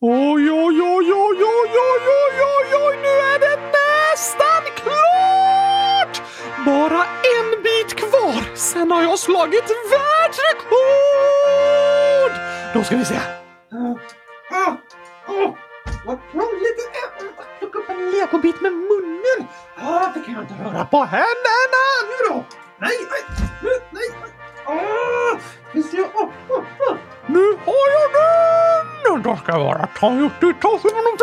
Oj, oj, oj, oj, oj, oj, oj, oj, oj, nu är det nästan klart! Bara en bit kvar, sen har jag slagit världsrekord! Då ska vi se. Vad krångligt det är! Plocka upp en legobit med munnen! Ah, det kan jag inte röra på här ska jag ut det ta för honom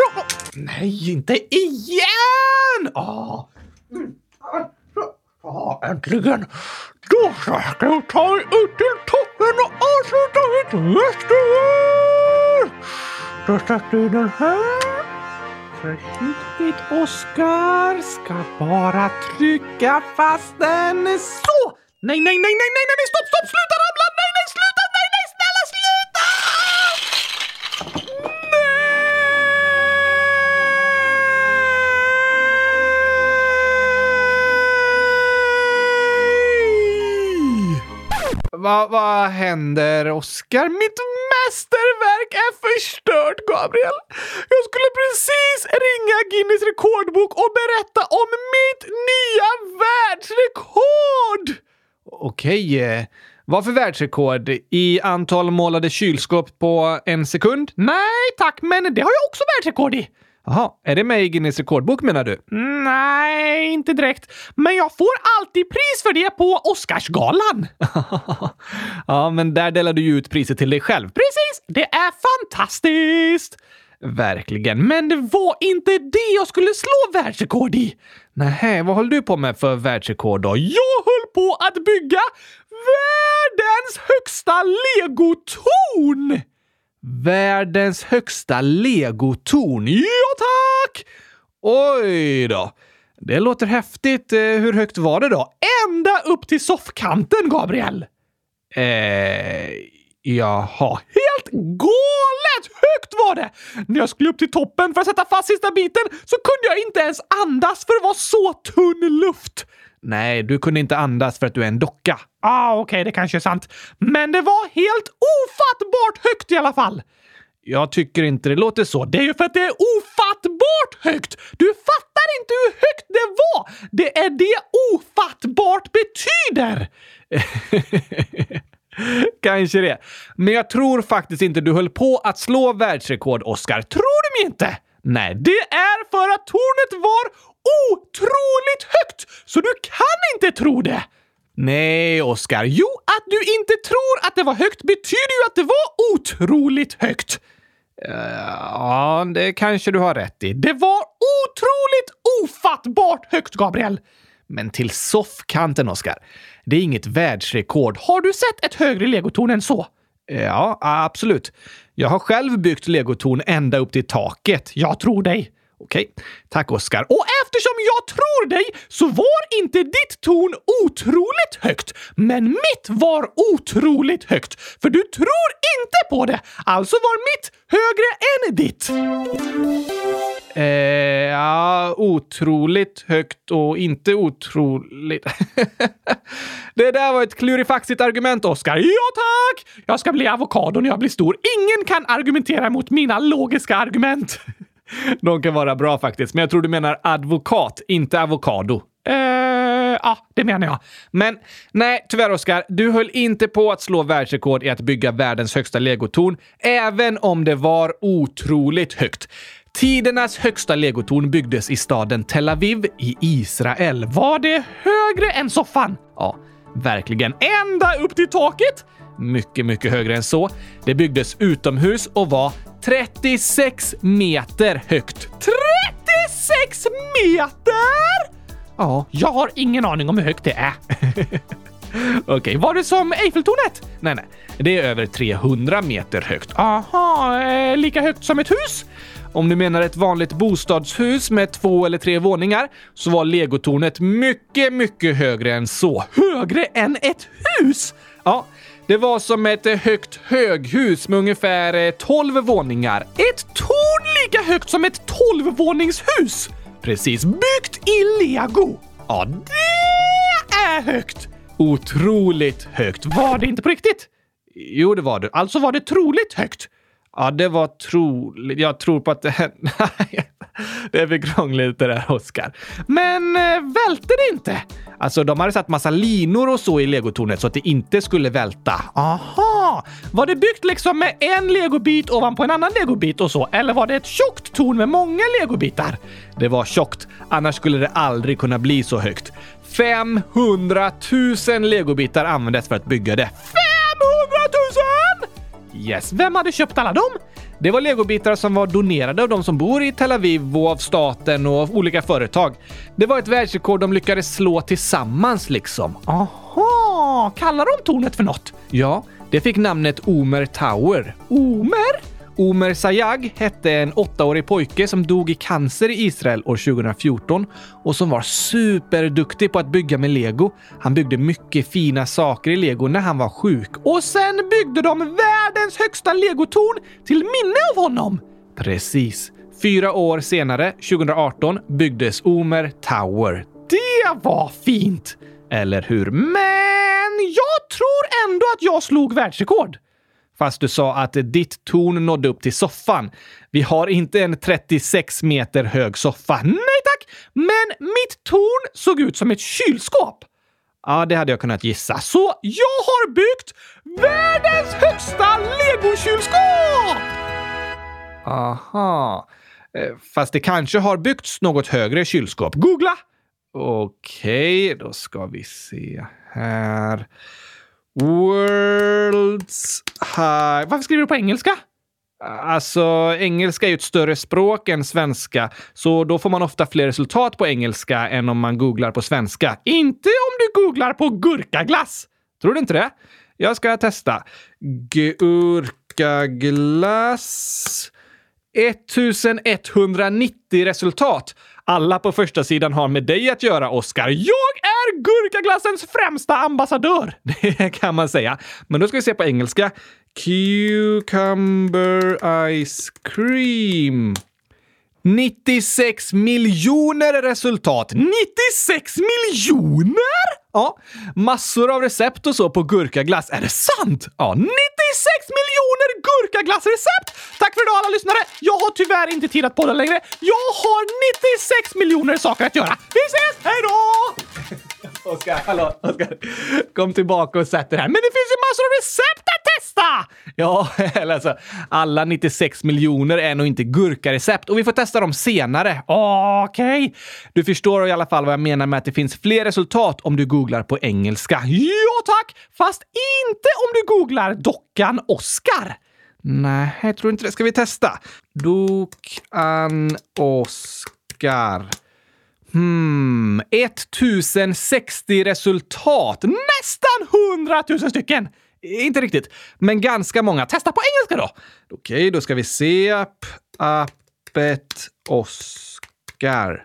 Nej, inte igen! Ah. Mm. Ah, äntligen! Då ska jag ta ut till toppen och avsluta mitt mästerverk! Då sätter vi den här. Försiktigt, Oskar. Ska bara trycka fast den så! Nej, nej, nej, nej, nej, nej, Vad va händer, Oskar? Mitt mästerverk är förstört, Gabriel! Jag skulle precis ringa Guinness rekordbok och berätta om mitt nya världsrekord! Okej, eh, vad för världsrekord? I antal målade kylskåp på en sekund? Nej tack, men det har jag också världsrekord i! Jaha, är det med i Guinness rekordbok menar du? Nej, inte direkt. Men jag får alltid pris för det på Oscarsgalan. ja, men där delar du ju ut priset till dig själv. Precis! Det är fantastiskt! Verkligen, men det var inte det jag skulle slå världsrekord i. Nej, vad höll du på med för världsrekord då? Jag höll på att bygga världens högsta legotorn! Världens högsta legotorn. Ja, tack! Oj då. Det låter häftigt. Eh, hur högt var det då? Ända upp till soffkanten, Gabriel! Eh, jaha. Helt galet högt var det! När jag skulle upp till toppen för att sätta fast sista biten så kunde jag inte ens andas för det var så tunn luft. Nej, du kunde inte andas för att du är en docka. Ah, okej, okay, det kanske är sant. Men det var helt ofattbart högt i alla fall. Jag tycker inte det låter så. Det är ju för att det är ofattbart högt! Du fattar inte hur högt det var! Det är det ofattbart betyder! Kanske det. Men jag tror faktiskt inte du höll på att slå världsrekord, Oscar. Tror du mig inte? Nej, det är för att tornet var otroligt högt, så du kan inte tro det! Nej, Oskar. Jo, att du inte tror att det var högt betyder ju att det var otroligt högt. Uh, ja, det kanske du har rätt i. Det var otroligt ofattbart högt, Gabriel! Men till soffkanten, Oskar. Det är inget världsrekord. Har du sett ett högre legotorn än så? Eh, ja, absolut. Jag har själv byggt legotorn ända upp till taket. Jag tror dig. Okej. Tack, Oskar. Och eftersom jag tror dig så var inte ditt torn otroligt högt, men mitt var otroligt högt. För du tror inte på det. Alltså var mitt högre än ditt. Eh, ja, otroligt högt och inte otroligt... det där var ett klurifaxigt argument, Oskar. Ja, tack! Jag ska bli avokado när jag blir stor. Ingen kan argumentera mot mina logiska argument. De kan vara bra faktiskt, men jag tror du menar advokat, inte avokado. Eh, ja, det menar jag. Men nej, tyvärr Oskar, du höll inte på att slå världsrekord i att bygga världens högsta legotorn, även om det var otroligt högt. Tidernas högsta legotorn byggdes i staden Tel Aviv i Israel. Var det högre än soffan? Ja, verkligen. Ända upp till taket? Mycket, mycket högre än så. Det byggdes utomhus och var 36 meter högt. 36 meter! Ja, jag har ingen aning om hur högt det är. Okej, okay, var det som Eiffeltornet? Nej, nej, det är över 300 meter högt. Aha, eh, lika högt som ett hus? Om du menar ett vanligt bostadshus med två eller tre våningar så var legotornet mycket, mycket högre än så. Högre än ett hus? Ja, det var som ett högt höghus med ungefär eh, 12 våningar. Ett torn lika högt som ett 12-våningshus! Precis, byggt i lego. Ja, det är högt! Otroligt högt. Var det inte på riktigt? Jo, det var det. Alltså var det troligt högt. Ja, det var troligt. Jag tror på att det hände. det är för krångligt det där, Oskar. Men eh, välte det inte? Alltså, de hade satt massa linor och så i legotornet så att det inte skulle välta. Aha! Var det byggt liksom med en legobit ovanpå en annan legobit och så? Eller var det ett tjockt torn med många legobitar? Det var tjockt, annars skulle det aldrig kunna bli så högt. 500 000 legobitar användes för att bygga det. 500 000! Yes, vem hade köpt alla dem? Det var legobitar som var donerade av de som bor i Tel Aviv och av staten och av olika företag. Det var ett världsrekord de lyckades slå tillsammans liksom. Aha, kallar de tornet för något? Ja, det fick namnet Omer Tower. Omer? Omer Sayag hette en åttaårig pojke som dog i cancer i Israel år 2014 och som var superduktig på att bygga med lego. Han byggde mycket fina saker i lego när han var sjuk och sen byggde de världens högsta legotorn till minne av honom. Precis. Fyra år senare, 2018, byggdes Omer Tower. Det var fint! Eller hur? Men jag tror ändå att jag slog världsrekord. Fast du sa att ditt torn nådde upp till soffan. Vi har inte en 36 meter hög soffa. Nej tack! Men mitt torn såg ut som ett kylskåp. Ja, det hade jag kunnat gissa. Så jag har byggt världens högsta legokylskåp! Aha. Eh, fast det kanske har byggts något högre kylskåp. Googla! Okej, okay, då ska vi se här. World's High... Varför skriver du på engelska? Alltså, engelska är ju ett större språk än svenska, så då får man ofta fler resultat på engelska än om man googlar på svenska. Inte om du googlar på gurkaglass! Tror du inte det? Jag ska testa. Gurkaglass. 1190 resultat. Alla på första sidan har med dig att göra, Oscar. Jag är gurkaglassens främsta ambassadör! Det kan man säga. Men då ska vi se på engelska. Cucumber ice cream. 96 miljoner resultat! 96 miljoner? Ja, massor av recept och så på gurkaglass. Är det sant? Ja, 96 miljoner gurkaglassrecept! Tack för idag alla lyssnare! Jag har tyvärr inte tid att podda längre. Jag har 96 miljoner saker att göra. Vi ses! Hej då! Oskar, hallå, Oskar. Kom tillbaka och sätt dig här. Men det finns ju massor av recept att testa! Ja, eller alltså, alla 96 miljoner är nog inte gurkarecept och vi får testa dem senare. Okej. Okay. Du förstår i alla fall vad jag menar med att det finns fler resultat om du googlar på engelska. Ja, tack! Fast inte om du googlar dockan Oskar. Nej, jag tror inte det. Ska vi testa? Dockan Oskar. Hmm, 1060 resultat. Nästan 100 000 stycken! Inte riktigt, men ganska många. Testa på engelska då! Okej, okay, då ska vi se. Appet Oscar.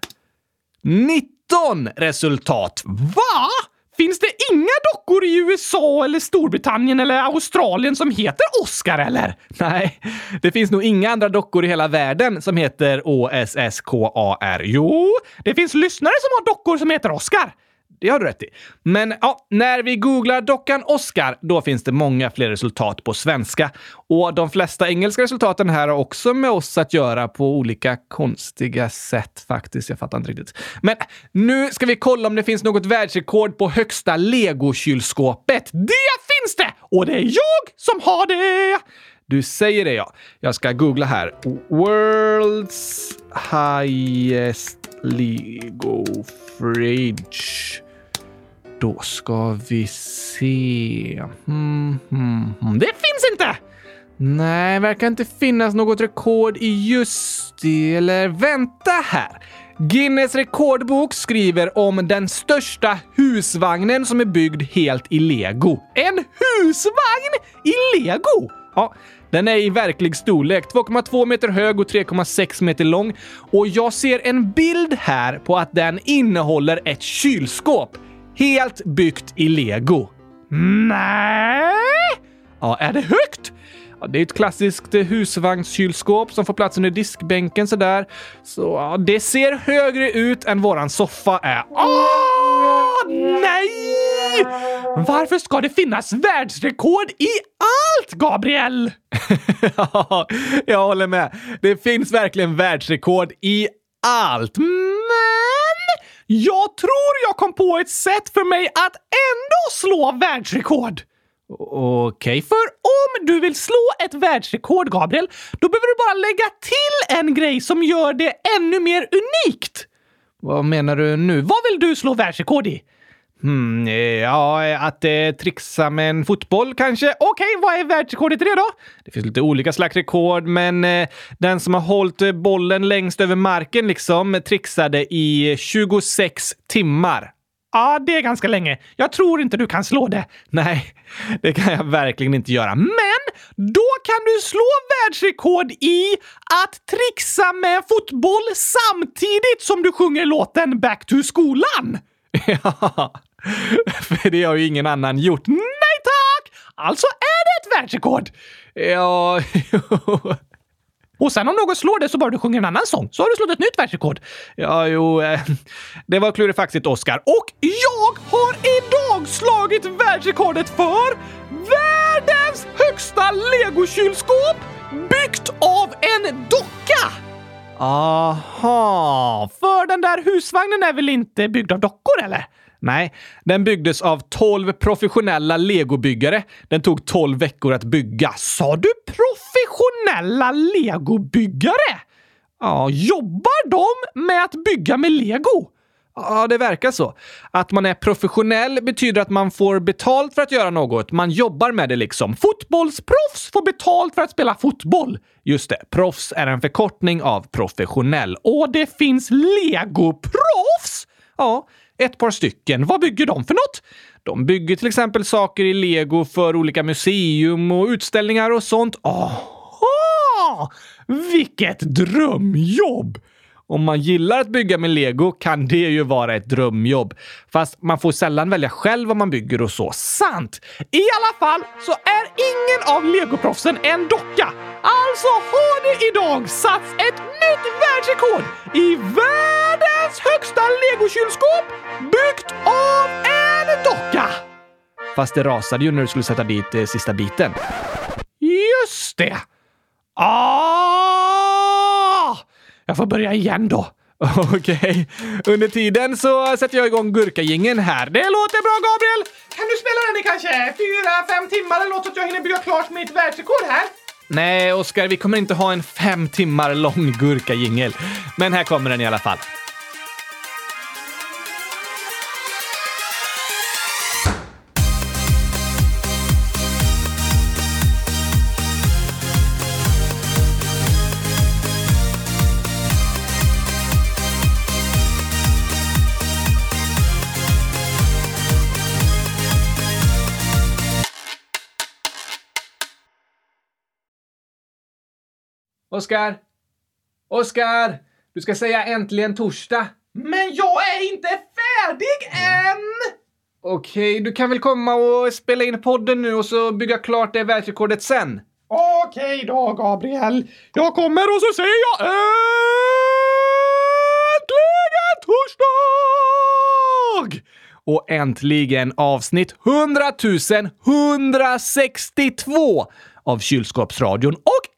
19 resultat. Va? Finns det inga dockor i USA eller Storbritannien eller Australien som heter Oscar eller? Nej, det finns nog inga andra dockor i hela världen som heter O-S-S-K-A-R. Jo, det finns lyssnare som har dockor som heter Oscar. Det har du rätt i. Men ja, när vi googlar dockan Oscar, då finns det många fler resultat på svenska. Och de flesta engelska resultaten här har också med oss att göra på olika konstiga sätt faktiskt. Jag fattar inte riktigt. Men nu ska vi kolla om det finns något världsrekord på högsta legokylskåpet. Det finns det! Och det är jag som har det! Du säger det ja. Jag ska googla här. World's highest Lego fridge. Då ska vi se. Mm, mm, mm. Det finns inte! Nej, verkar inte finnas något rekord i just det. Eller vänta här. Guinness rekordbok skriver om den största husvagnen som är byggd helt i lego. En husvagn i lego? Ja, den är i verklig storlek, 2,2 meter hög och 3,6 meter lång. Och jag ser en bild här på att den innehåller ett kylskåp. Helt byggt i lego. Nej! Ja, är det högt? Ja, det är ett klassiskt husvagnskylskåp som får plats under diskbänken sådär. Så ja, det ser högre ut än våran soffa är. Åh, nej! Varför ska det finnas världsrekord i allt, Gabriel? ja, jag håller med. Det finns verkligen världsrekord i allt. Men jag tror jag kom på ett sätt för mig att ändå slå världsrekord. Okej, okay, för om du vill slå ett världsrekord, Gabriel, då behöver du bara lägga till en grej som gör det ännu mer unikt. Vad menar du nu? Vad vill du slå världsrekord i? Hmm, ja, att eh, trixa med en fotboll kanske? Okej, okay, vad är världsrekordet i det då? Det finns lite olika slags rekord, men eh, den som har hållit eh, bollen längst över marken liksom trixade i 26 timmar. Ja, det är ganska länge. Jag tror inte du kan slå det. Nej, det kan jag verkligen inte göra. Men då kan du slå världsrekord i att trixa med fotboll samtidigt som du sjunger låten Back to skolan. Ja, för det har ju ingen annan gjort. Nej tack! Alltså är det ett världsrekord. Ja, Och sen om någon slår det så bara du sjunger en annan sång så har du slått ett nytt världsrekord. Ja, jo, eh, det var klurifaxigt, Oscar. Och jag har idag slagit världsrekordet för världens högsta legokylskåp byggt av en docka! Aha, för den där husvagnen är väl inte byggd av dockor eller? Nej, den byggdes av 12 professionella legobyggare. Den tog 12 veckor att bygga. Sa du professionella legobyggare? Ja, jobbar de med att bygga med lego? Ja, det verkar så. Att man är professionell betyder att man får betalt för att göra något. Man jobbar med det liksom. Fotbollsproffs får betalt för att spela fotboll. Just det, proffs är en förkortning av professionell. Och det finns legoproffs! Ja, ett par stycken. Vad bygger de för något? De bygger till exempel saker i lego för olika museum och utställningar och sånt. Aha! Vilket drömjobb! Om man gillar att bygga med lego kan det ju vara ett drömjobb. Fast man får sällan välja själv vad man bygger och så. Sant! I alla fall så är ingen av legoproffsen en docka. Alltså har det idag satts ett nytt världsrekord i världen legokylskåp byggt av en docka! Fast det rasade ju när du skulle sätta dit eh, sista biten. Just det! Ah! Jag får börja igen då. Okej. Okay. Under tiden så sätter jag igång gurkagingen här. Det låter bra, Gabriel! Kan du spela den i kanske fyra, fem timmar något så att jag hinner bygga klart mitt världsrekord här? Nej, Oskar, vi kommer inte ha en fem timmar lång gurkajingel. Men här kommer den i alla fall. Oskar! Oskar! Du ska säga äntligen torsdag. Men jag är inte färdig än! Okej, du kan väl komma och spela in podden nu och så bygga klart det världsrekordet sen? Okej då, Gabriel. Jag kommer och så säger jag äntligen torsdag! Och äntligen avsnitt 100 162 av Kylskåpsradion och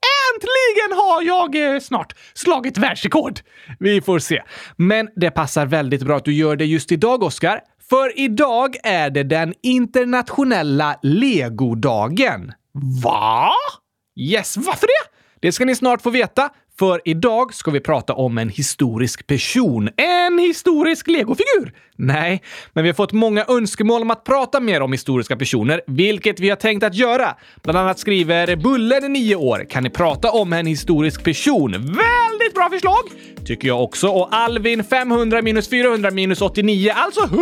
Äntligen har jag eh, snart slagit världsrekord! Vi får se. Men det passar väldigt bra att du gör det just idag, Oskar. För idag är det den internationella legodagen. Va? Yes, varför det? Det ska ni snart få veta, för idag ska vi prata om en historisk person. En historisk legofigur! Nej, men vi har fått många önskemål om att prata mer om historiska personer, vilket vi har tänkt att göra. Bland annat skriver Bullen, 9 år. Kan ni prata om en historisk person? Väldigt bra förslag! Tycker jag också. Och Alvin, 500 minus 400 minus 89, alltså 100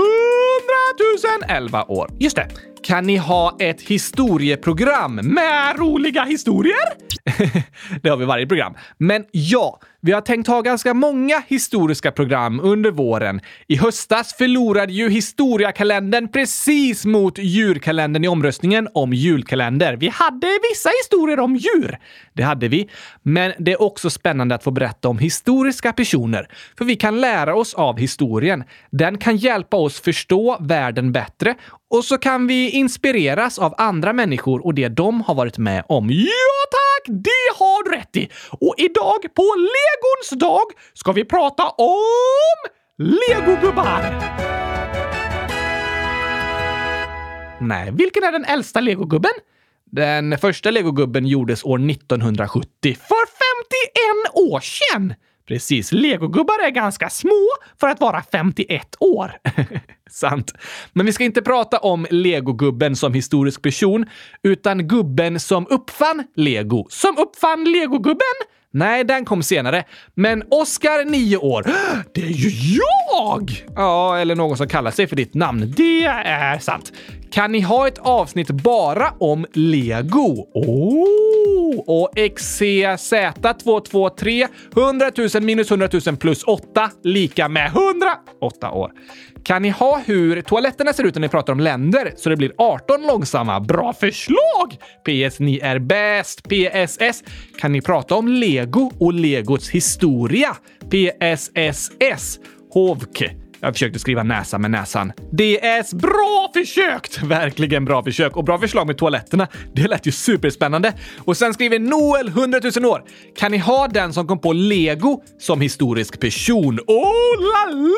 000, 11 år. Just det. Kan ni ha ett historieprogram med roliga historier? det har vi varje program. Men ja, vi har tänkt ha ganska många historiska program under våren. I höstas förlorade ju historiakalendern precis mot djurkalendern i omröstningen om julkalender. Vi hade vissa historier om djur. Det hade vi. Men det är också spännande att få berätta om historiska personer. För vi kan lära oss av historien. Den kan hjälpa oss förstå världen bättre och så kan vi inspireras av andra människor och det de har varit med om. Ja tack! Det har du rätt i! Och idag på Legons dag ska vi prata om legogubbar! Nej, vilken är den äldsta legogubben? Den första legogubben gjordes år 1970, för 51 år sedan! Precis, legogubbar är ganska små för att vara 51 år. Sant. Men vi ska inte prata om legogubben som historisk person, utan gubben som uppfann lego. Som uppfann legogubben? Nej, den kom senare. Men Oscar, 9 år. Det är ju jag! Ja, eller någon som kallar sig för ditt namn. Det är sant. Kan ni ha ett avsnitt bara om lego? Oh! Och XCZ223 100 000 minus 100 000 plus 8 lika med 108 år. Kan ni ha hur toaletterna ser ut när ni pratar om länder så det blir 18 långsamma? Bra förslag! PS, ni är bäst. PSS. Kan ni prata om lego och legots historia? PSSS. Hovk. Jag försökte skriva näsa med näsan. DS. Bra försökt! Verkligen bra försök och bra förslag med toaletterna. Det lät ju superspännande. Och sen skriver Noel 100 000 år. Kan ni ha den som kom på lego som historisk person? Oh la la!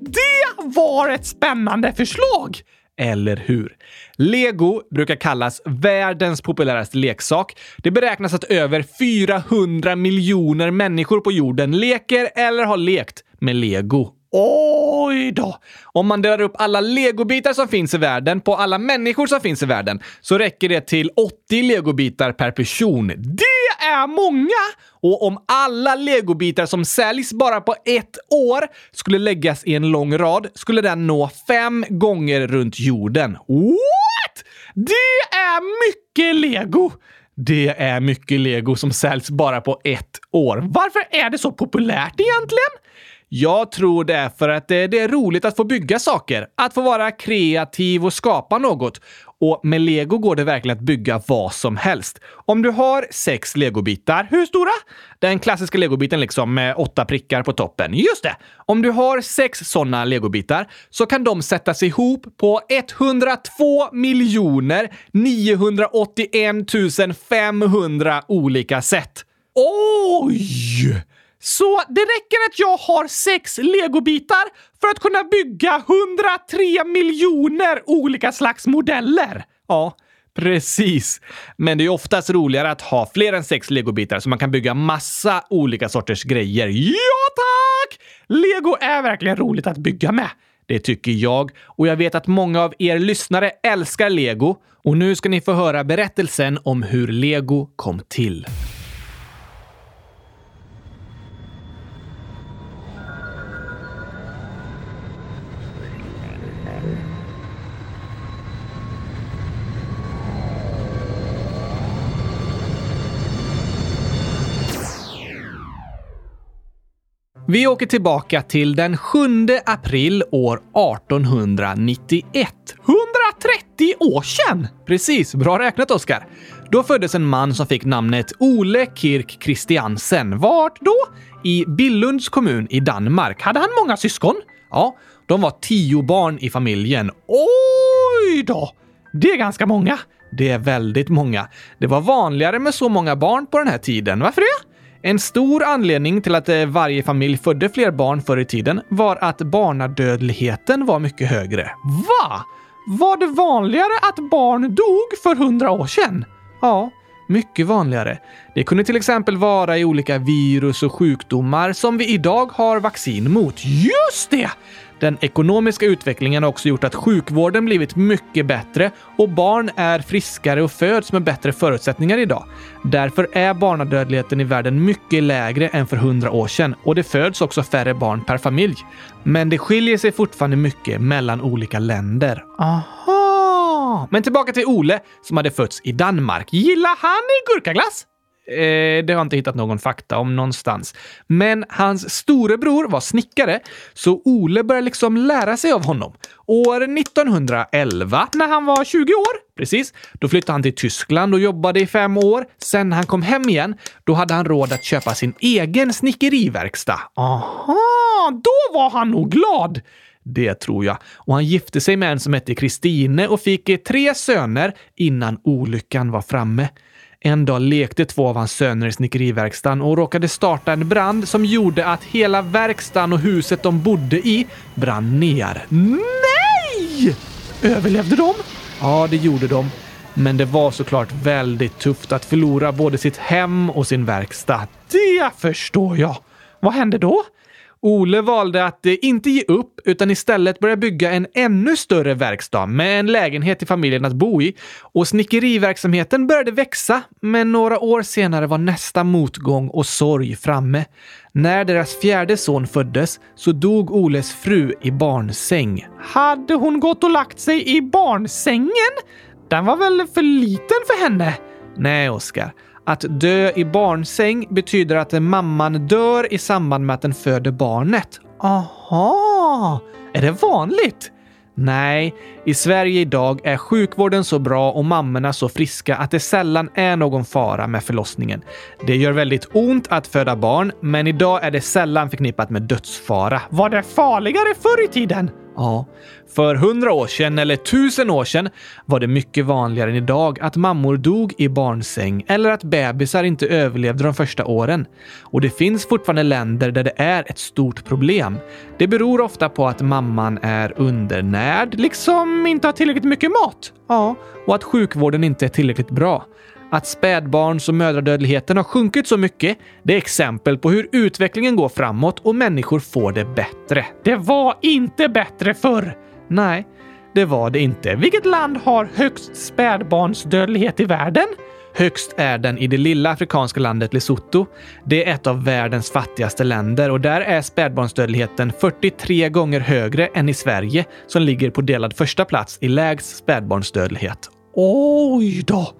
Det var ett spännande förslag! Eller hur? Lego brukar kallas världens populäraste leksak. Det beräknas att över 400 miljoner människor på jorden leker eller har lekt med lego. Oj då! Om man delar upp alla legobitar som finns i världen på alla människor som finns i världen så räcker det till 80 legobitar per person. Det är många! Och om alla legobitar som säljs bara på ett år skulle läggas i en lång rad skulle den nå fem gånger runt jorden. What? Det är mycket lego! Det är mycket lego som säljs bara på ett år. Varför är det så populärt egentligen? Jag tror det är för att det är roligt att få bygga saker, att få vara kreativ och skapa något. Och med lego går det verkligen att bygga vad som helst. Om du har sex legobitar, hur stora? Den klassiska legobiten liksom med åtta prickar på toppen. Just det! Om du har sex sådana legobitar så kan de sättas ihop på 102 miljoner 981 500 olika sätt. Oj! Så det räcker att jag har sex legobitar för att kunna bygga 103 miljoner olika slags modeller. Ja, precis. Men det är oftast roligare att ha fler än sex legobitar så man kan bygga massa olika sorters grejer. Ja, tack! Lego är verkligen roligt att bygga med. Det tycker jag och jag vet att många av er lyssnare älskar lego och nu ska ni få höra berättelsen om hur lego kom till. Vi åker tillbaka till den 7 april år 1891. 130 år sedan! Precis, bra räknat Oskar. Då föddes en man som fick namnet Ole Kirk Christiansen. Vart då? I Billunds kommun i Danmark. Hade han många syskon? Ja, de var tio barn i familjen. Oj då! Det är ganska många. Det är väldigt många. Det var vanligare med så många barn på den här tiden. Varför det? En stor anledning till att eh, varje familj födde fler barn förr i tiden var att barnadödligheten var mycket högre. Va? Var det vanligare att barn dog för hundra år sedan? Ja, mycket vanligare. Det kunde till exempel vara i olika virus och sjukdomar som vi idag har vaccin mot. Just det! Den ekonomiska utvecklingen har också gjort att sjukvården blivit mycket bättre och barn är friskare och föds med bättre förutsättningar idag. Därför är barnadödligheten i världen mycket lägre än för hundra år sedan och det föds också färre barn per familj. Men det skiljer sig fortfarande mycket mellan olika länder. Aha! Men tillbaka till Ole som hade fötts i Danmark. Gillar han gurkaglass? Eh, det har jag inte hittat någon fakta om någonstans. Men hans storebror var snickare, så Ole började liksom lära sig av honom. År 1911, när han var 20 år, precis, då flyttade han till Tyskland och jobbade i fem år. Sen när han kom hem igen, då hade han råd att köpa sin egen snickeriverkstad. Aha, då var han nog glad! Det tror jag. Och han gifte sig med en som hette Kristine och fick tre söner innan olyckan var framme. En dag lekte två av hans söner i snickeriverkstaden och råkade starta en brand som gjorde att hela verkstaden och huset de bodde i brann ner. Nej! Överlevde de? Ja, det gjorde de. Men det var såklart väldigt tufft att förlora både sitt hem och sin verkstad. Det förstår jag. Vad hände då? Ole valde att eh, inte ge upp utan istället börja bygga en ännu större verkstad med en lägenhet till familjen att bo i. Och snickeriverksamheten började växa, men några år senare var nästa motgång och sorg framme. När deras fjärde son föddes så dog Oles fru i barnsäng. Hade hon gått och lagt sig i barnsängen? Den var väl för liten för henne? Nej, Oskar. Att dö i barnsäng betyder att mamman dör i samband med att den föder barnet. Aha! Är det vanligt? Nej, i Sverige idag är sjukvården så bra och mammorna så friska att det sällan är någon fara med förlossningen. Det gör väldigt ont att föda barn, men idag är det sällan förknippat med dödsfara. Var det farligare förr i tiden? Ja, för hundra år sedan eller tusen år sedan var det mycket vanligare än idag att mammor dog i barnsäng eller att bebisar inte överlevde de första åren. Och det finns fortfarande länder där det är ett stort problem. Det beror ofta på att mamman är undernärd, liksom inte har tillräckligt mycket mat. Ja, och att sjukvården inte är tillräckligt bra. Att spädbarns och mödradödligheten har sjunkit så mycket, det är exempel på hur utvecklingen går framåt och människor får det bättre. Det var inte bättre förr! Nej, det var det inte. Vilket land har högst spädbarnsdödlighet i världen? Högst är den i det lilla afrikanska landet Lesotho. Det är ett av världens fattigaste länder och där är spädbarnsdödligheten 43 gånger högre än i Sverige som ligger på delad första plats i lägst spädbarnsdödlighet. Oj då!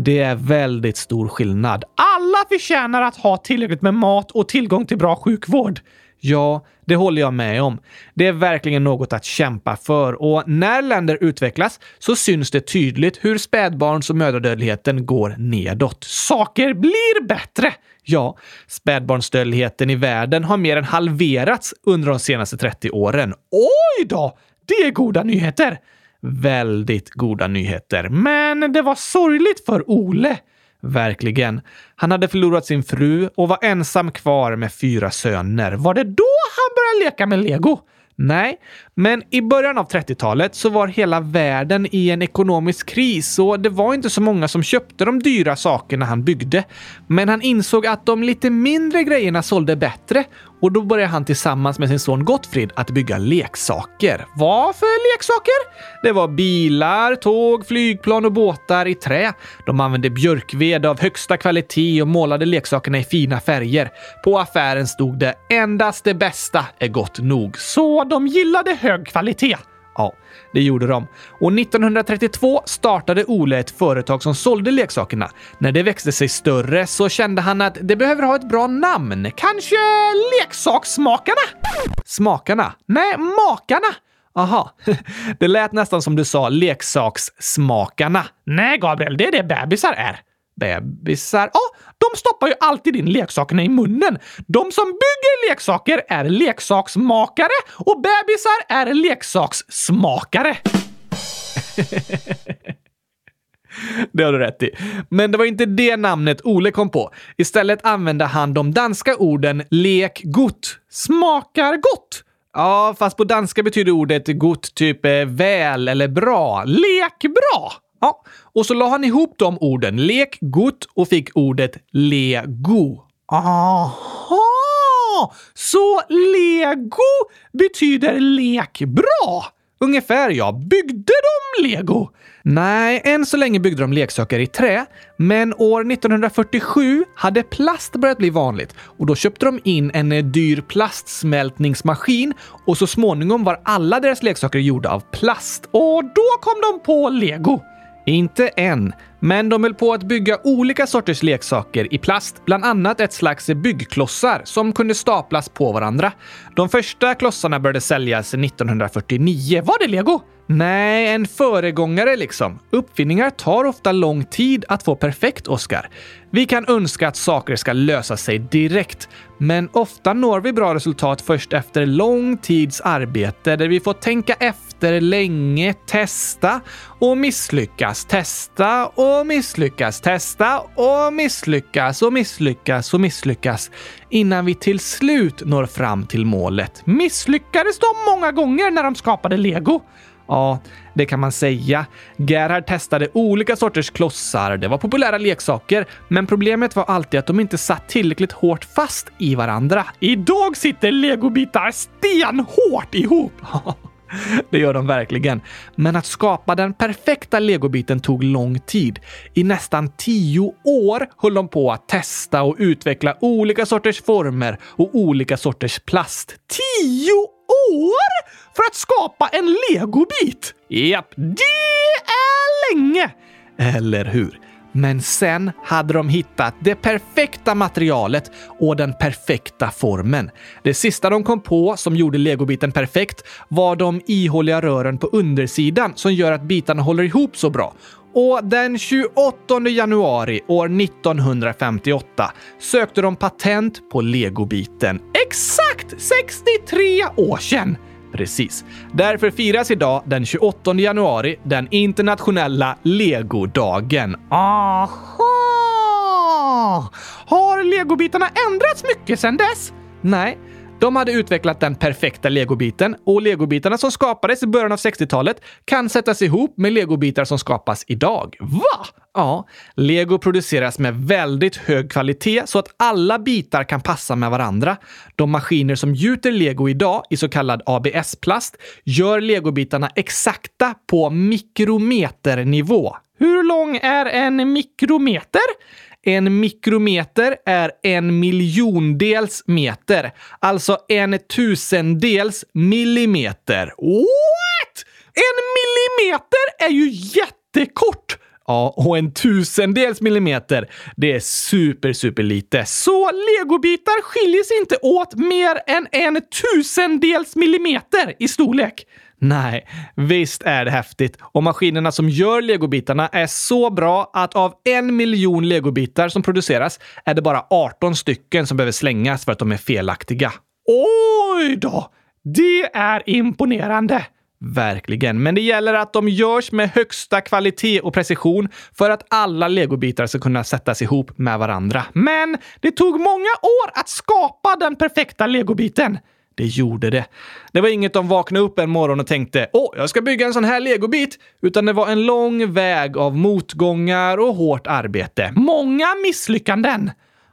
Det är väldigt stor skillnad. Alla förtjänar att ha tillräckligt med mat och tillgång till bra sjukvård. Ja, det håller jag med om. Det är verkligen något att kämpa för och när länder utvecklas så syns det tydligt hur spädbarns och mödradödligheten går nedåt. Saker blir bättre! Ja, spädbarnsdödligheten i världen har mer än halverats under de senaste 30 åren. Oj då! Det är goda nyheter! Väldigt goda nyheter. Men det var sorgligt för Ole. Verkligen. Han hade förlorat sin fru och var ensam kvar med fyra söner. Var det då han började leka med lego? Nej, men i början av 30-talet så var hela världen i en ekonomisk kris och det var inte så många som köpte de dyra sakerna han byggde. Men han insåg att de lite mindre grejerna sålde bättre och då började han tillsammans med sin son Gottfrid att bygga leksaker. Vad för leksaker? Det var bilar, tåg, flygplan och båtar i trä. De använde björkved av högsta kvalitet och målade leksakerna i fina färger. På affären stod det “Endast det bästa är gott nog”. Så de gillade hög kvalitet. Ja, det gjorde de. Och 1932 startade Ole ett företag som sålde leksakerna. När det växte sig större så kände han att det behöver ha ett bra namn. Kanske Leksakssmakarna? Smakarna? Nej, Makarna! Aha, det lät nästan som du sa leksakssmakarna. Nej, Gabriel, det är det bebisar är. Bebisar? Ja, de stoppar ju alltid in leksakerna i munnen. De som bygger leksaker är leksaksmakare och bebisar är leksakssmakare. Det har du rätt i. Men det var inte det namnet Ole kom på. Istället använde han de danska orden lek gott, smakar gott. Ja, fast på danska betyder ordet gott typ eh, väl eller bra. Lek bra! Ja, och så la han ihop de orden, lek gott och fick ordet lego. Aha! Så lego betyder lek bra? Ungefär ja. Byggde de lego? Nej, än så länge byggde de leksaker i trä, men år 1947 hade plast börjat bli vanligt och då köpte de in en dyr plastsmältningsmaskin och så småningom var alla deras leksaker gjorda av plast. Och då kom de på lego. Inte än, men de höll på att bygga olika sorters leksaker i plast, bland annat ett slags byggklossar som kunde staplas på varandra. De första klossarna började säljas 1949. Var det lego? Nej, en föregångare liksom. Uppfinningar tar ofta lång tid att få perfekt, Oscar. Vi kan önska att saker ska lösa sig direkt, men ofta når vi bra resultat först efter lång tids arbete där vi får tänka efter länge, testa och misslyckas, testa och och misslyckas, testa och misslyckas och misslyckas och misslyckas innan vi till slut når fram till målet. Misslyckades de många gånger när de skapade lego? Ja, det kan man säga. Gerhard testade olika sorters klossar. Det var populära leksaker, men problemet var alltid att de inte satt tillräckligt hårt fast i varandra. Idag sitter legobitar stenhårt ihop! Det gör de verkligen. Men att skapa den perfekta legobiten tog lång tid. I nästan tio år höll de på att testa och utveckla olika sorters former och olika sorters plast. Tio år för att skapa en legobit! Japp, det är länge! Eller hur? Men sen hade de hittat det perfekta materialet och den perfekta formen. Det sista de kom på som gjorde legobiten perfekt var de ihåliga rören på undersidan som gör att bitarna håller ihop så bra. Och den 28 januari år 1958 sökte de patent på legobiten. Exakt 63 år sedan! Precis. Därför firas idag den 28 januari den internationella legodagen. Aha! Har legobitarna ändrats mycket sedan dess? Nej, de hade utvecklat den perfekta legobiten och legobitarna som skapades i början av 60-talet kan sättas ihop med legobitar som skapas idag. Va? Ja, lego produceras med väldigt hög kvalitet så att alla bitar kan passa med varandra. De maskiner som gjuter lego idag i så kallad ABS-plast gör legobitarna exakta på mikrometernivå. Hur lång är en mikrometer? En mikrometer är en miljondels meter, alltså en tusendels millimeter. What? En millimeter är ju jättekort! Ja, och en tusendels millimeter, det är super, super lite. Så legobitar skiljer sig inte åt mer än en tusendels millimeter i storlek. Nej, visst är det häftigt. Och maskinerna som gör legobitarna är så bra att av en miljon legobitar som produceras är det bara 18 stycken som behöver slängas för att de är felaktiga. Oj då! Det är imponerande! Verkligen, men det gäller att de görs med högsta kvalitet och precision för att alla legobitar ska kunna sättas ihop med varandra. Men det tog många år att skapa den perfekta legobiten. Det gjorde det. Det var inget de vaknade upp en morgon och tänkte åh, jag ska bygga en sån här legobit, utan det var en lång väg av motgångar och hårt arbete. Många misslyckanden!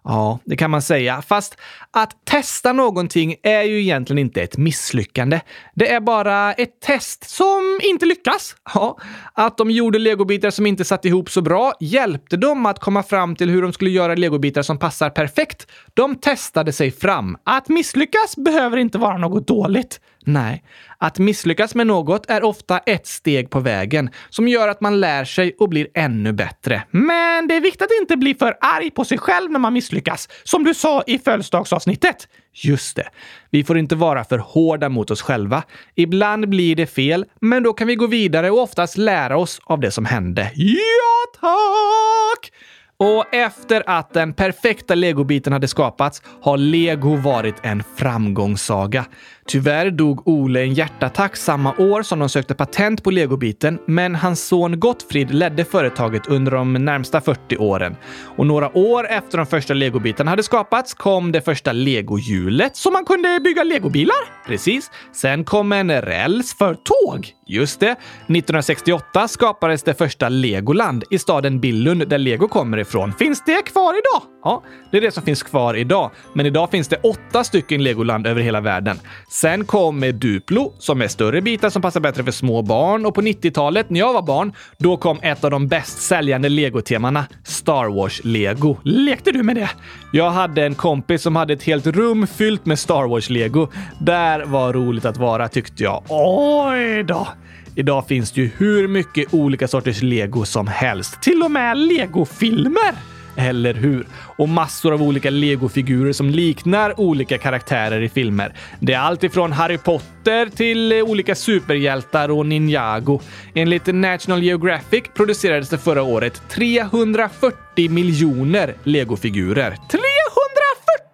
Ja, det kan man säga. Fast att testa någonting är ju egentligen inte ett misslyckande. Det är bara ett test som inte lyckas. Ja, att de gjorde legobitar som inte satt ihop så bra hjälpte dem att komma fram till hur de skulle göra legobitar som passar perfekt. De testade sig fram. Att misslyckas behöver inte vara något dåligt. Nej, att misslyckas med något är ofta ett steg på vägen som gör att man lär sig och blir ännu bättre. Men det är viktigt att inte bli för arg på sig själv när man misslyckas, som du sa i födelsedagsavsnittet. Just det. Vi får inte vara för hårda mot oss själva. Ibland blir det fel, men då kan vi gå vidare och oftast lära oss av det som hände. Ja, tack! Och efter att den perfekta legobiten hade skapats har lego varit en framgångssaga. Tyvärr dog Ole i en hjärtattack samma år som de sökte patent på legobiten, men hans son Gottfrid ledde företaget under de närmsta 40 åren. Och några år efter de första legobitarna hade skapats kom det första legohjulet så man kunde bygga legobilar. Precis. Sen kom en räls för tåg. Just det. 1968 skapades det första Legoland i staden Billund där lego kommer ifrån. Finns det kvar idag? Ja, det är det som finns kvar idag. Men idag finns det åtta stycken Legoland över hela världen. Sen kom Duplo, som är större bitar som passar bättre för små barn. Och på 90-talet, när jag var barn, då kom ett av de bäst säljande legotemana, Star Wars-lego. Lekte du med det? Jag hade en kompis som hade ett helt rum fyllt med Star Wars-lego. Där var roligt att vara, tyckte jag. Oj då! Idag finns det ju hur mycket olika sorters lego som helst. Till och med legofilmer! Eller hur? Och massor av olika legofigurer som liknar olika karaktärer i filmer. Det är allt ifrån Harry Potter till eh, olika superhjältar och Ninjago. Enligt National Geographic producerades det förra året 340 miljoner legofigurer. 340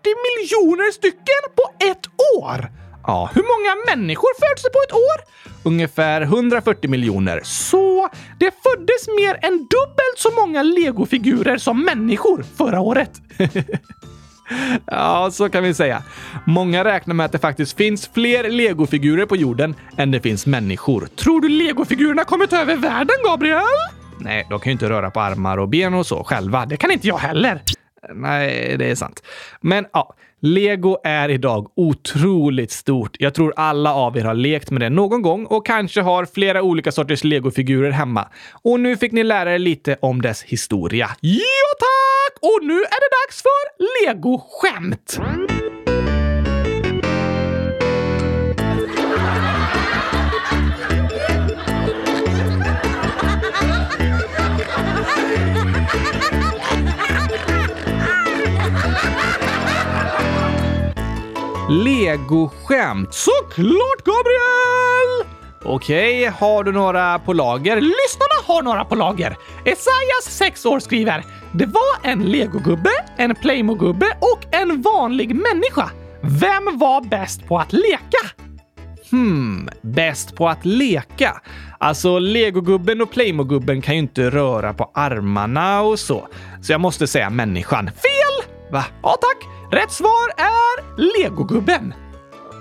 miljoner stycken på ett år! Ja, hur många människor föds det på ett år? Ungefär 140 miljoner. Så det föddes mer än dubbelt så många legofigurer som människor förra året. Ja, så kan vi säga. Många räknar med att det faktiskt finns fler legofigurer på jorden än det finns människor. Tror du legofigurerna kommer ta över världen, Gabriel? Nej, de kan ju inte röra på armar och ben och så själva. Det kan inte jag heller. Nej, det är sant. Men ja, Lego är idag otroligt stort. Jag tror alla av er har lekt med det någon gång och kanske har flera olika sorters legofigurer hemma. Och nu fick ni lära er lite om dess historia. Ja, tack! Och nu är det dags för legoskämt! Legoskämt. Såklart, Gabriel! Okej, har du några på lager? Lyssnarna har några på lager. Esaias, 6 år, skriver “Det var en legogubbe, en Playmo-gubbe och en vanlig människa. Vem var bäst på att leka?” Hmm, bäst på att leka? Alltså, legogubben och Playmo-gubben kan ju inte röra på armarna och så. Så jag måste säga människan. Fel! Va? Ja, tack. Rätt svar är legogubben.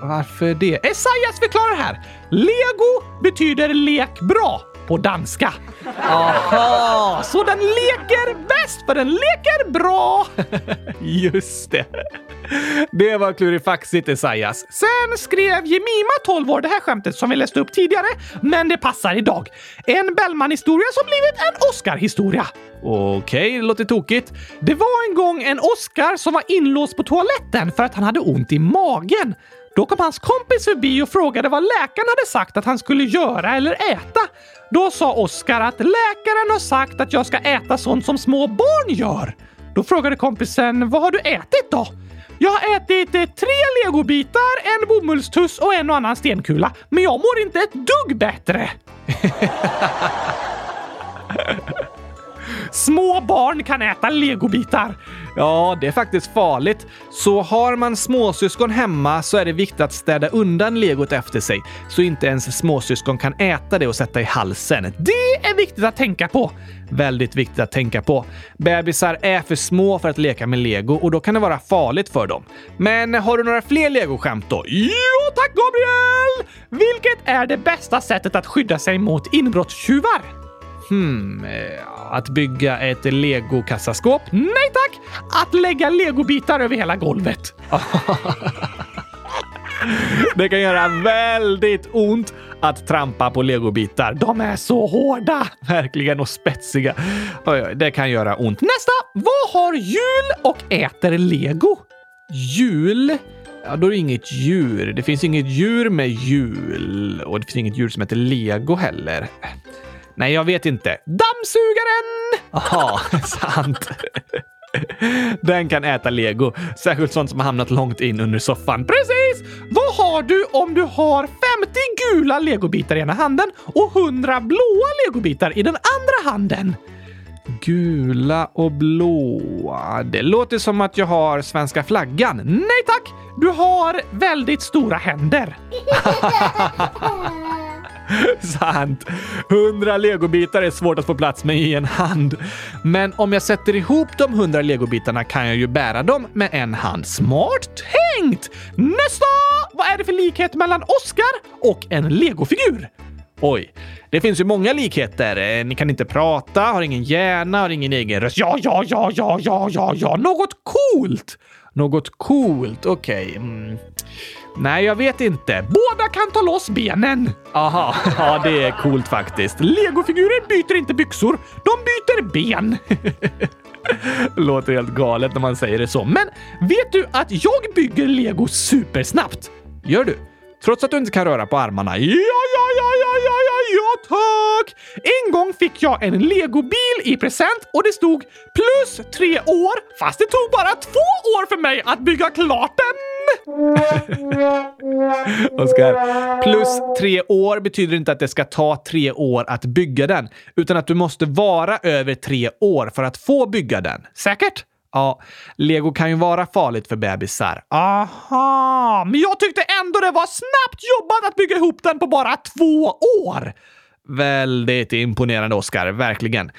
Varför det? Esaias förklarar här. Lego betyder lek bra på danska. Aha, så den leker bäst för den leker bra. Just det. Det var klurifaxigt Esaias. Sen skrev Jemima, 12 år, det här skämtet som vi läste upp tidigare, men det passar idag. En Bellman-historia som blivit en Oscar-historia. Okej, okay, det låter tokigt. Det var en gång en Oscar som var inlåst på toaletten för att han hade ont i magen. Då kom hans kompis förbi och frågade vad läkaren hade sagt att han skulle göra eller äta. Då sa Oskar att läkaren har sagt att jag ska äta sånt som små barn gör. Då frågade kompisen vad har du ätit då? Jag har ätit eh, tre legobitar, en bomullstuss och en och annan stenkula, men jag mår inte ett dugg bättre. Små barn kan äta legobitar. Ja, det är faktiskt farligt. Så har man småsyskon hemma så är det viktigt att städa undan legot efter sig så inte ens småsyskon kan äta det och sätta i halsen. Det är viktigt att tänka på. Väldigt viktigt att tänka på. Bebisar är för små för att leka med lego och då kan det vara farligt för dem. Men har du några fler legoskämt då? Jo tack Gabriel! Vilket är det bästa sättet att skydda sig mot inbrottstjuvar? Hmm, eh, att bygga ett legokassaskåp? Nej tack! Att lägga legobitar över hela golvet. Det kan göra väldigt ont att trampa på legobitar. De är så hårda, verkligen, och spetsiga. Det kan göra ont. Nästa! Vad har jul och äter lego? Jul? Ja, då är det inget djur. Det finns inget djur med jul och det finns inget djur som heter lego heller. Nej, jag vet inte. Dammsugaren! Ja, sant. Den kan äta lego, särskilt sånt som har hamnat långt in under soffan. Precis! Vad har du om du har 50 gula legobitar i ena handen och 100 blåa legobitar i den andra handen? Gula och blåa. Det låter som att jag har svenska flaggan. Nej tack! Du har väldigt stora händer. Sant. Hundra legobitar är svårt att få plats med i en hand. Men om jag sätter ihop de hundra legobitarna kan jag ju bära dem med en hand. Smart tänkt! Nästa! Vad är det för likhet mellan Oscar och en legofigur? Oj, det finns ju många likheter. Eh, ni kan inte prata, har ingen hjärna, har ingen egen röst. Ja, ja, ja, ja, ja, ja, ja, något coolt! Något coolt, okej. Okay. Mm. Nej, jag vet inte. Båda kan ta loss benen. Aha, ja det är coolt faktiskt. Legofigurer byter inte byxor, de byter ben. Låter helt galet när man säger det så. Men vet du att jag bygger lego supersnabbt? Gör du? trots att du inte kan röra på armarna. Ja, ja, ja, ja, ja, ja, ja, tack! En gång fick jag en legobil i present och det stod plus tre år, fast det tog bara två år för mig att bygga klart den. Oskar, plus tre år betyder inte att det ska ta tre år att bygga den, utan att du måste vara över tre år för att få bygga den. Säkert? Ja, lego kan ju vara farligt för bebisar. Aha, men jag tyckte ändå det var snabbt jobbat att bygga ihop den på bara två år. Väldigt imponerande, Oskar. Verkligen.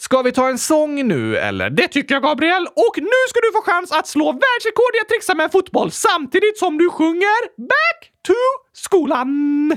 Ska vi ta en sång nu, eller? Det tycker jag, Gabriel. Och nu ska du få chans att slå världsrekord i att trixa med fotboll samtidigt som du sjunger Back to skolan.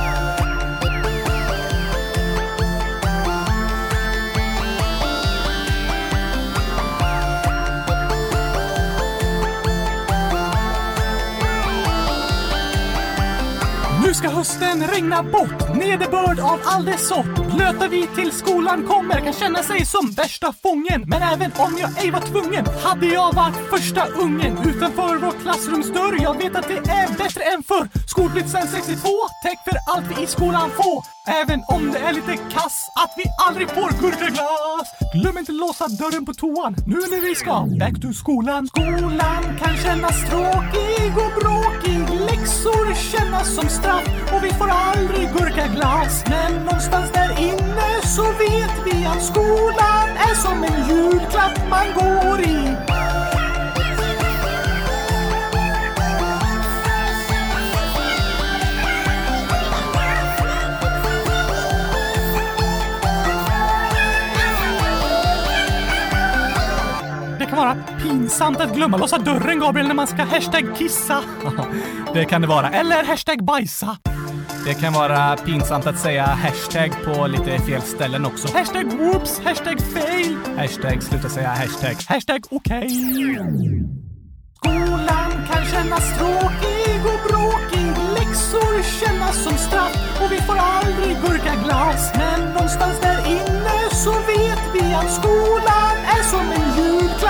ska hösten regna bort, nederbörd av all dess sort. Blöta vi till skolan kommer kan känna sig som värsta fången. Men även om jag ej var tvungen hade jag varit första ungen utanför vår klassrumsdörr. Jag vet att det är bättre än förr. Skolblitsen 62, täck för allt vi i skolan får. Även om det är lite kass att vi aldrig får gurkaglass. Glöm inte låsa dörren på toan nu när vi ska back to skolan. Skolan kan kännas tråkig och bråkig. Läxor kännas som straff och vi får aldrig gurkaglass. Men någonstans där inne så vet vi att skolan är som en julklapp man går i. pinsamt att glömma låsa dörren, Gabriel, när man ska hashtag kissa. Det kan det vara. Eller hashtag bajsa. Det kan vara pinsamt att säga hashtag på lite fel ställen också. Hashtag whoops, hashtag fail, hashtag sluta säga hashtag, hashtag okej. Skolan kan kännas tråkig och bråkig. Läxor kännas som straff och vi får aldrig gurkaglass. Men någonstans där inne så vet vi att skolan är som en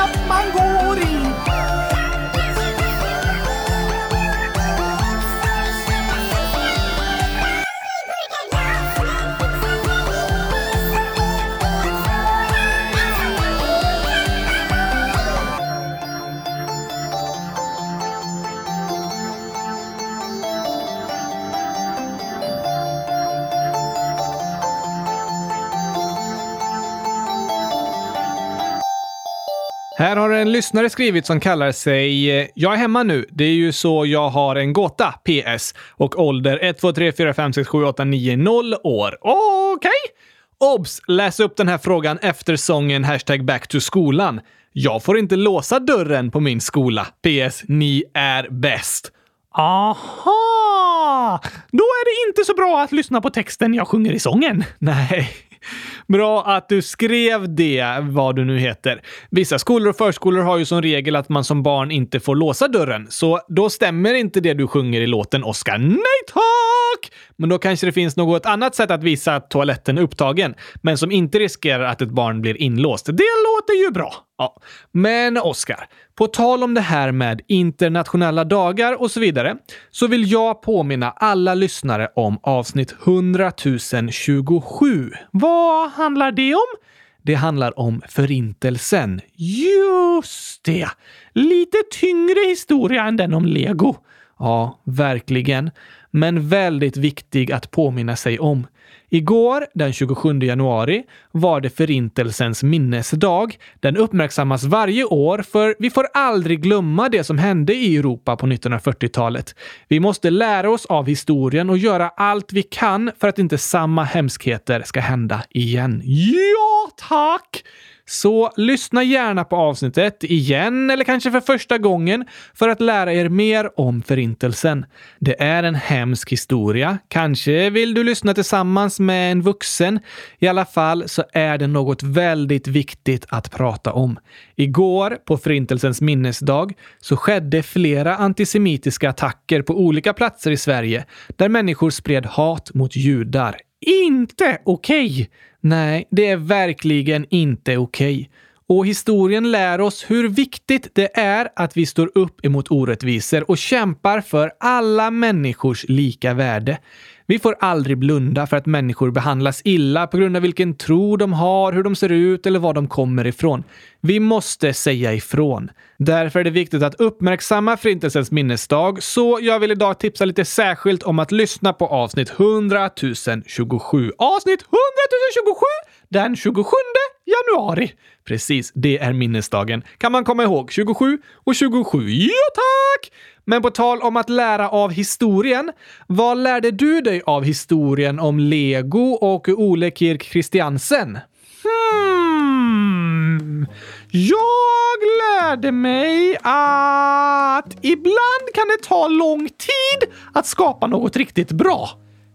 julklapp man Här har en lyssnare skrivit som kallar sig eh, “Jag är hemma nu. Det är ju så jag har en gåta. PS. Och ålder 1, 2, 3, 4, 5, 6, 7, 8, 9, 0 år. Okej? Okay. Obs! Läs upp den här frågan efter sången hashtag back to skolan. Jag får inte låsa dörren på min skola. PS. Ni är bäst. Aha! Då är det inte så bra att lyssna på texten jag sjunger i sången. Nej. Bra att du skrev det, vad du nu heter. Vissa skolor och förskolor har ju som regel att man som barn inte får låsa dörren, så då stämmer inte det du sjunger i låten, Oskar. Nej tack! Men då kanske det finns något annat sätt att visa att toaletten är upptagen, men som inte riskerar att ett barn blir inlåst. Det låter ju bra. Ja. Men Oskar, på tal om det här med internationella dagar och så vidare, så vill jag påminna alla lyssnare om avsnitt 100 027. Vad handlar det om? Det handlar om Förintelsen. Just det! Lite tyngre historia än den om lego. Ja, verkligen. Men väldigt viktig att påminna sig om. Igår, den 27 januari, var det Förintelsens minnesdag. Den uppmärksammas varje år för vi får aldrig glömma det som hände i Europa på 1940-talet. Vi måste lära oss av historien och göra allt vi kan för att inte samma hemskheter ska hända igen. Ja, tack! Så lyssna gärna på avsnittet igen eller kanske för första gången för att lära er mer om Förintelsen. Det är en hemsk historia. Kanske vill du lyssna tillsammans med en vuxen. I alla fall så är det något väldigt viktigt att prata om. Igår, på Förintelsens minnesdag, så skedde flera antisemitiska attacker på olika platser i Sverige där människor spred hat mot judar. Inte okej! Okay. Nej, det är verkligen inte okej. Okay. Och historien lär oss hur viktigt det är att vi står upp emot orättvisor och kämpar för alla människors lika värde. Vi får aldrig blunda för att människor behandlas illa på grund av vilken tro de har, hur de ser ut eller var de kommer ifrån. Vi måste säga ifrån. Därför är det viktigt att uppmärksamma Förintelsens minnesdag, så jag vill idag tipsa lite särskilt om att lyssna på avsnitt 100 027. Avsnitt 100 027 den 27 januari. Precis, det är minnesdagen. Kan man komma ihåg 27 och 27? Ja, tack! Men på tal om att lära av historien, vad lärde du dig av historien om Lego och Ole Kirk Christiansen? Hmm. Jag lärde mig att ibland kan det ta lång tid att skapa något riktigt bra.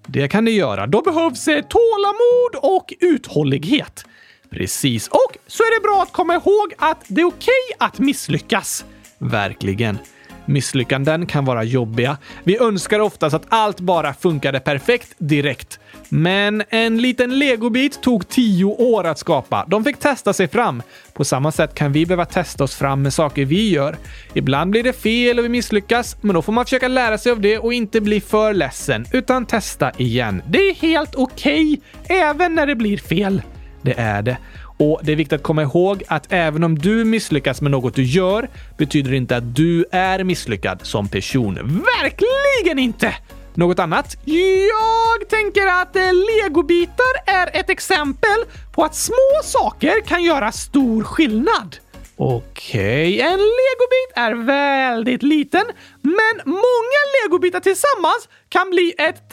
Det kan det göra. Då behövs tålamod och uthållighet. Precis. Och så är det bra att komma ihåg att det är okej okay att misslyckas. Verkligen. Misslyckanden kan vara jobbiga. Vi önskar oftast att allt bara funkade perfekt direkt. Men en liten legobit tog tio år att skapa. De fick testa sig fram. På samma sätt kan vi behöva testa oss fram med saker vi gör. Ibland blir det fel och vi misslyckas, men då får man försöka lära sig av det och inte bli för ledsen, utan testa igen. Det är helt okej, okay, även när det blir fel. Det är det. Och det är viktigt att komma ihåg att även om du misslyckas med något du gör betyder det inte att du är misslyckad som person. Verkligen inte! Något annat? Jag tänker att legobitar är ett exempel på att små saker kan göra stor skillnad. Okej, okay. en legobit är väldigt liten, men många legobitar tillsammans kan bli ett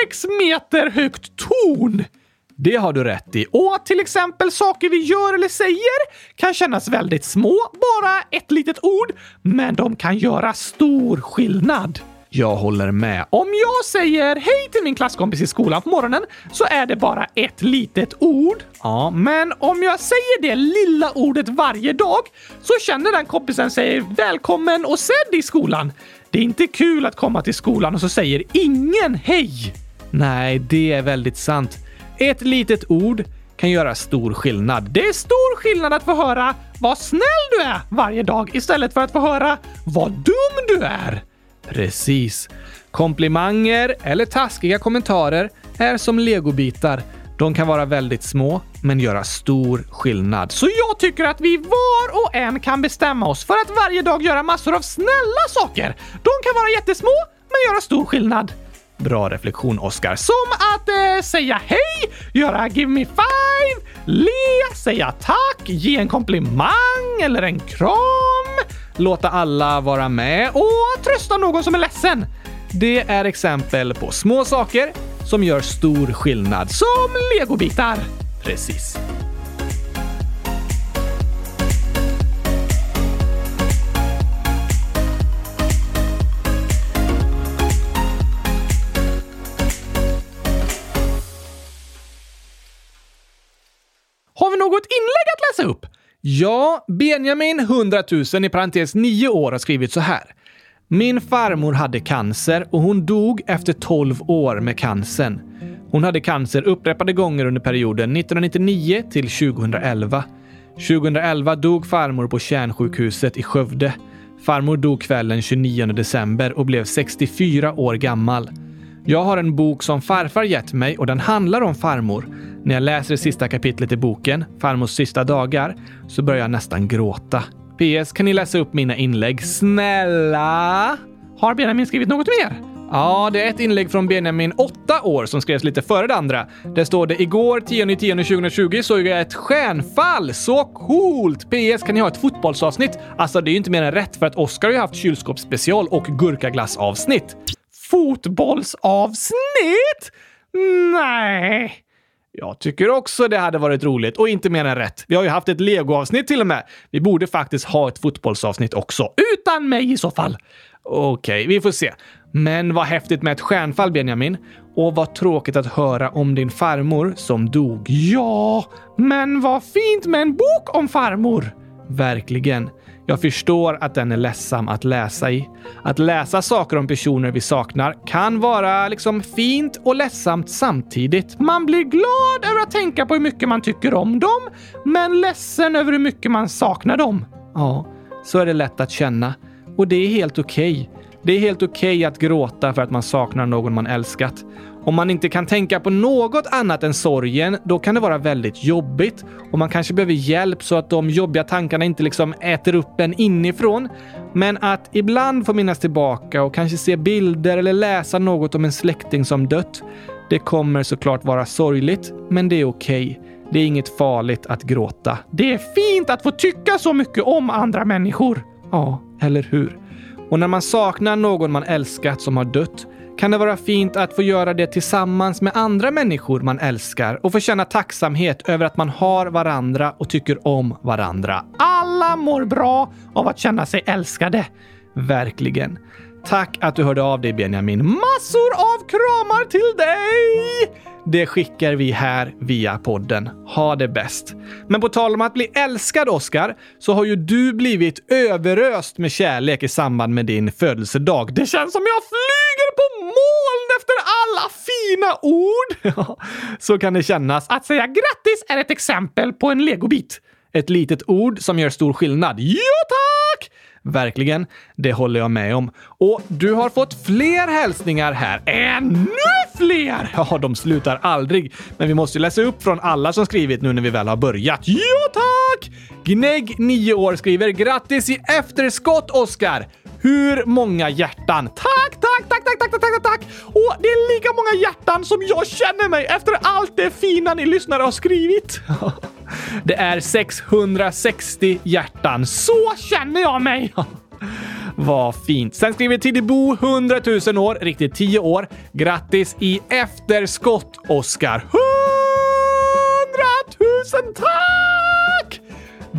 36 meter högt torn. Det har du rätt i. Och till exempel saker vi gör eller säger kan kännas väldigt små, bara ett litet ord, men de kan göra stor skillnad. Jag håller med. Om jag säger hej till min klasskompis i skolan på morgonen så är det bara ett litet ord. Ja, men om jag säger det lilla ordet varje dag så känner den kompisen sig välkommen och sedd i skolan. Det är inte kul att komma till skolan och så säger ingen hej. Nej, det är väldigt sant. Ett litet ord kan göra stor skillnad. Det är stor skillnad att få höra vad snäll du är varje dag istället för att få höra vad dum du är. Precis. Komplimanger eller taskiga kommentarer är som legobitar. De kan vara väldigt små, men göra stor skillnad. Så jag tycker att vi var och en kan bestämma oss för att varje dag göra massor av snälla saker. De kan vara jättesmå, men göra stor skillnad. Bra reflektion, Oskar, Som att eh, säga hej, göra give me five, le, säga tack, ge en komplimang eller en kram, låta alla vara med och trösta någon som är ledsen. Det är exempel på små saker som gör stor skillnad, som legobitar. Precis. Upp? Ja, Benjamin 100 000 i parentes 9 år har skrivit så här. Min farmor hade cancer och hon dog efter 12 år med cancern. Hon hade cancer upprepade gånger under perioden 1999 till 2011. 2011 dog farmor på Kärnsjukhuset i Skövde. Farmor dog kvällen 29 december och blev 64 år gammal. Jag har en bok som farfar gett mig och den handlar om farmor. När jag läser det sista kapitlet i boken, Farmors sista dagar, så börjar jag nästan gråta. PS. Kan ni läsa upp mina inlägg? Snälla? Har Benjamin skrivit något mer? Ja, det är ett inlägg från Benjamin, 8 år, som skrevs lite före det andra. Där står det “Igår 10.10.2020 såg jag ett stjärnfall. Så coolt! PS, kan ni ha ett fotbollsavsnitt?” Alltså, det är ju inte mer än rätt för att Oscar har ju haft kylskåpsspecial och gurkaglassavsnitt. Fotbollsavsnitt? Nej. Jag tycker också det hade varit roligt och inte mer än rätt. Vi har ju haft ett legoavsnitt till och med. Vi borde faktiskt ha ett fotbollsavsnitt också. Utan mig i så fall. Okej, okay, vi får se. Men vad häftigt med ett stjärnfall, Benjamin. Och vad tråkigt att höra om din farmor som dog. Ja, men vad fint med en bok om farmor. Verkligen. Jag förstår att den är ledsam att läsa i. Att läsa saker om personer vi saknar kan vara liksom fint och ledsamt samtidigt. Man blir glad över att tänka på hur mycket man tycker om dem, men ledsen över hur mycket man saknar dem. Ja, så är det lätt att känna. Och det är helt okej. Okay. Det är helt okej okay att gråta för att man saknar någon man älskat. Om man inte kan tänka på något annat än sorgen, då kan det vara väldigt jobbigt och man kanske behöver hjälp så att de jobbiga tankarna inte liksom äter upp en inifrån. Men att ibland få minnas tillbaka och kanske se bilder eller läsa något om en släkting som dött, det kommer såklart vara sorgligt, men det är okej. Okay. Det är inget farligt att gråta. Det är fint att få tycka så mycket om andra människor. Ja, eller hur? Och när man saknar någon man älskat som har dött kan det vara fint att få göra det tillsammans med andra människor man älskar och få känna tacksamhet över att man har varandra och tycker om varandra. Alla mår bra av att känna sig älskade. Verkligen. Tack att du hörde av dig Benjamin. Massor av kramar till dig! Det skickar vi här via podden. Ha det bäst. Men på tal om att bli älskad, Oscar, så har ju du blivit överöst med kärlek i samband med din födelsedag. Det känns som jag flyger på moln efter alla fina ord! så kan det kännas. Att säga grattis är ett exempel på en legobit. Ett litet ord som gör stor skillnad. Ja, tack! Verkligen, det håller jag med om. Och du har fått fler hälsningar här. Ännu fler! Ja, de slutar aldrig. Men vi måste läsa upp från alla som skrivit nu när vi väl har börjat. Ja, tack! Gnägg9år skriver “Grattis i efterskott, Oskar! Hur många hjärtan? Tack, tack, tack, tack, tack, tack, tack, tack! Och det är lika många hjärtan som jag känner mig efter allt det fina ni lyssnare har skrivit. Det är 660 hjärtan. Så känner jag mig! Vad fint. Sen skriver Tidibo 100 000 år, riktigt 10 år. Grattis i efterskott, Oskar. 100 000 tack!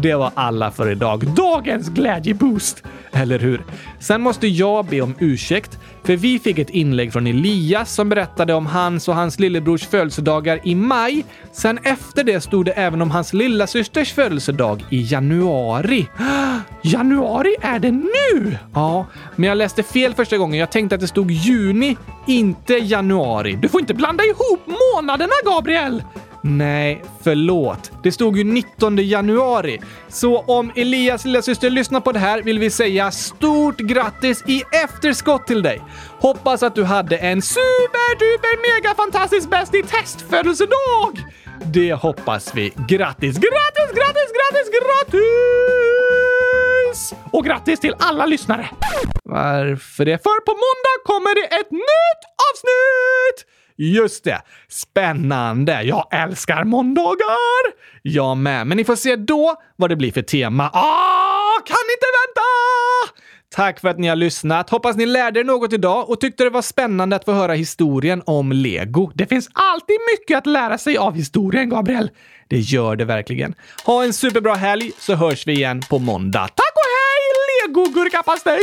Det var alla för idag. Dagens glädjeboost! Eller hur? Sen måste jag be om ursäkt, för vi fick ett inlägg från Elias som berättade om hans och hans lillebrors födelsedagar i maj. Sen efter det stod det även om hans lillasysters födelsedag i januari. Januari är det nu! Ja, men jag läste fel första gången. Jag tänkte att det stod juni, inte januari. Du får inte blanda ihop månaderna, Gabriel! Nej, förlåt. Det stod ju 19 januari. Så om Elias lillasyster lyssnar på det här vill vi säga stort grattis i efterskott till dig. Hoppas att du hade en superduper mega fantastisk bäst i testfödelsedag! Det hoppas vi. Grattis, grattis, grattis, grattis, grattis! Och grattis till alla lyssnare! Varför det? För på måndag kommer det ett nytt avsnitt! Just det! Spännande! Jag älskar måndagar! Jag med, men ni får se då vad det blir för tema. Ah, kan inte vänta! Tack för att ni har lyssnat. Hoppas ni lärde er något idag och tyckte det var spännande att få höra historien om lego. Det finns alltid mycket att lära sig av historien, Gabriel. Det gör det verkligen. Ha en superbra helg så hörs vi igen på måndag. Tack och hej, lego-gurkapastej!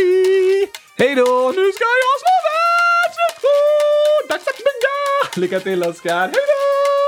Hej då! Nu ska jag slå världsrekord! Dags att bygga! Lycka till Oskar! hejdå!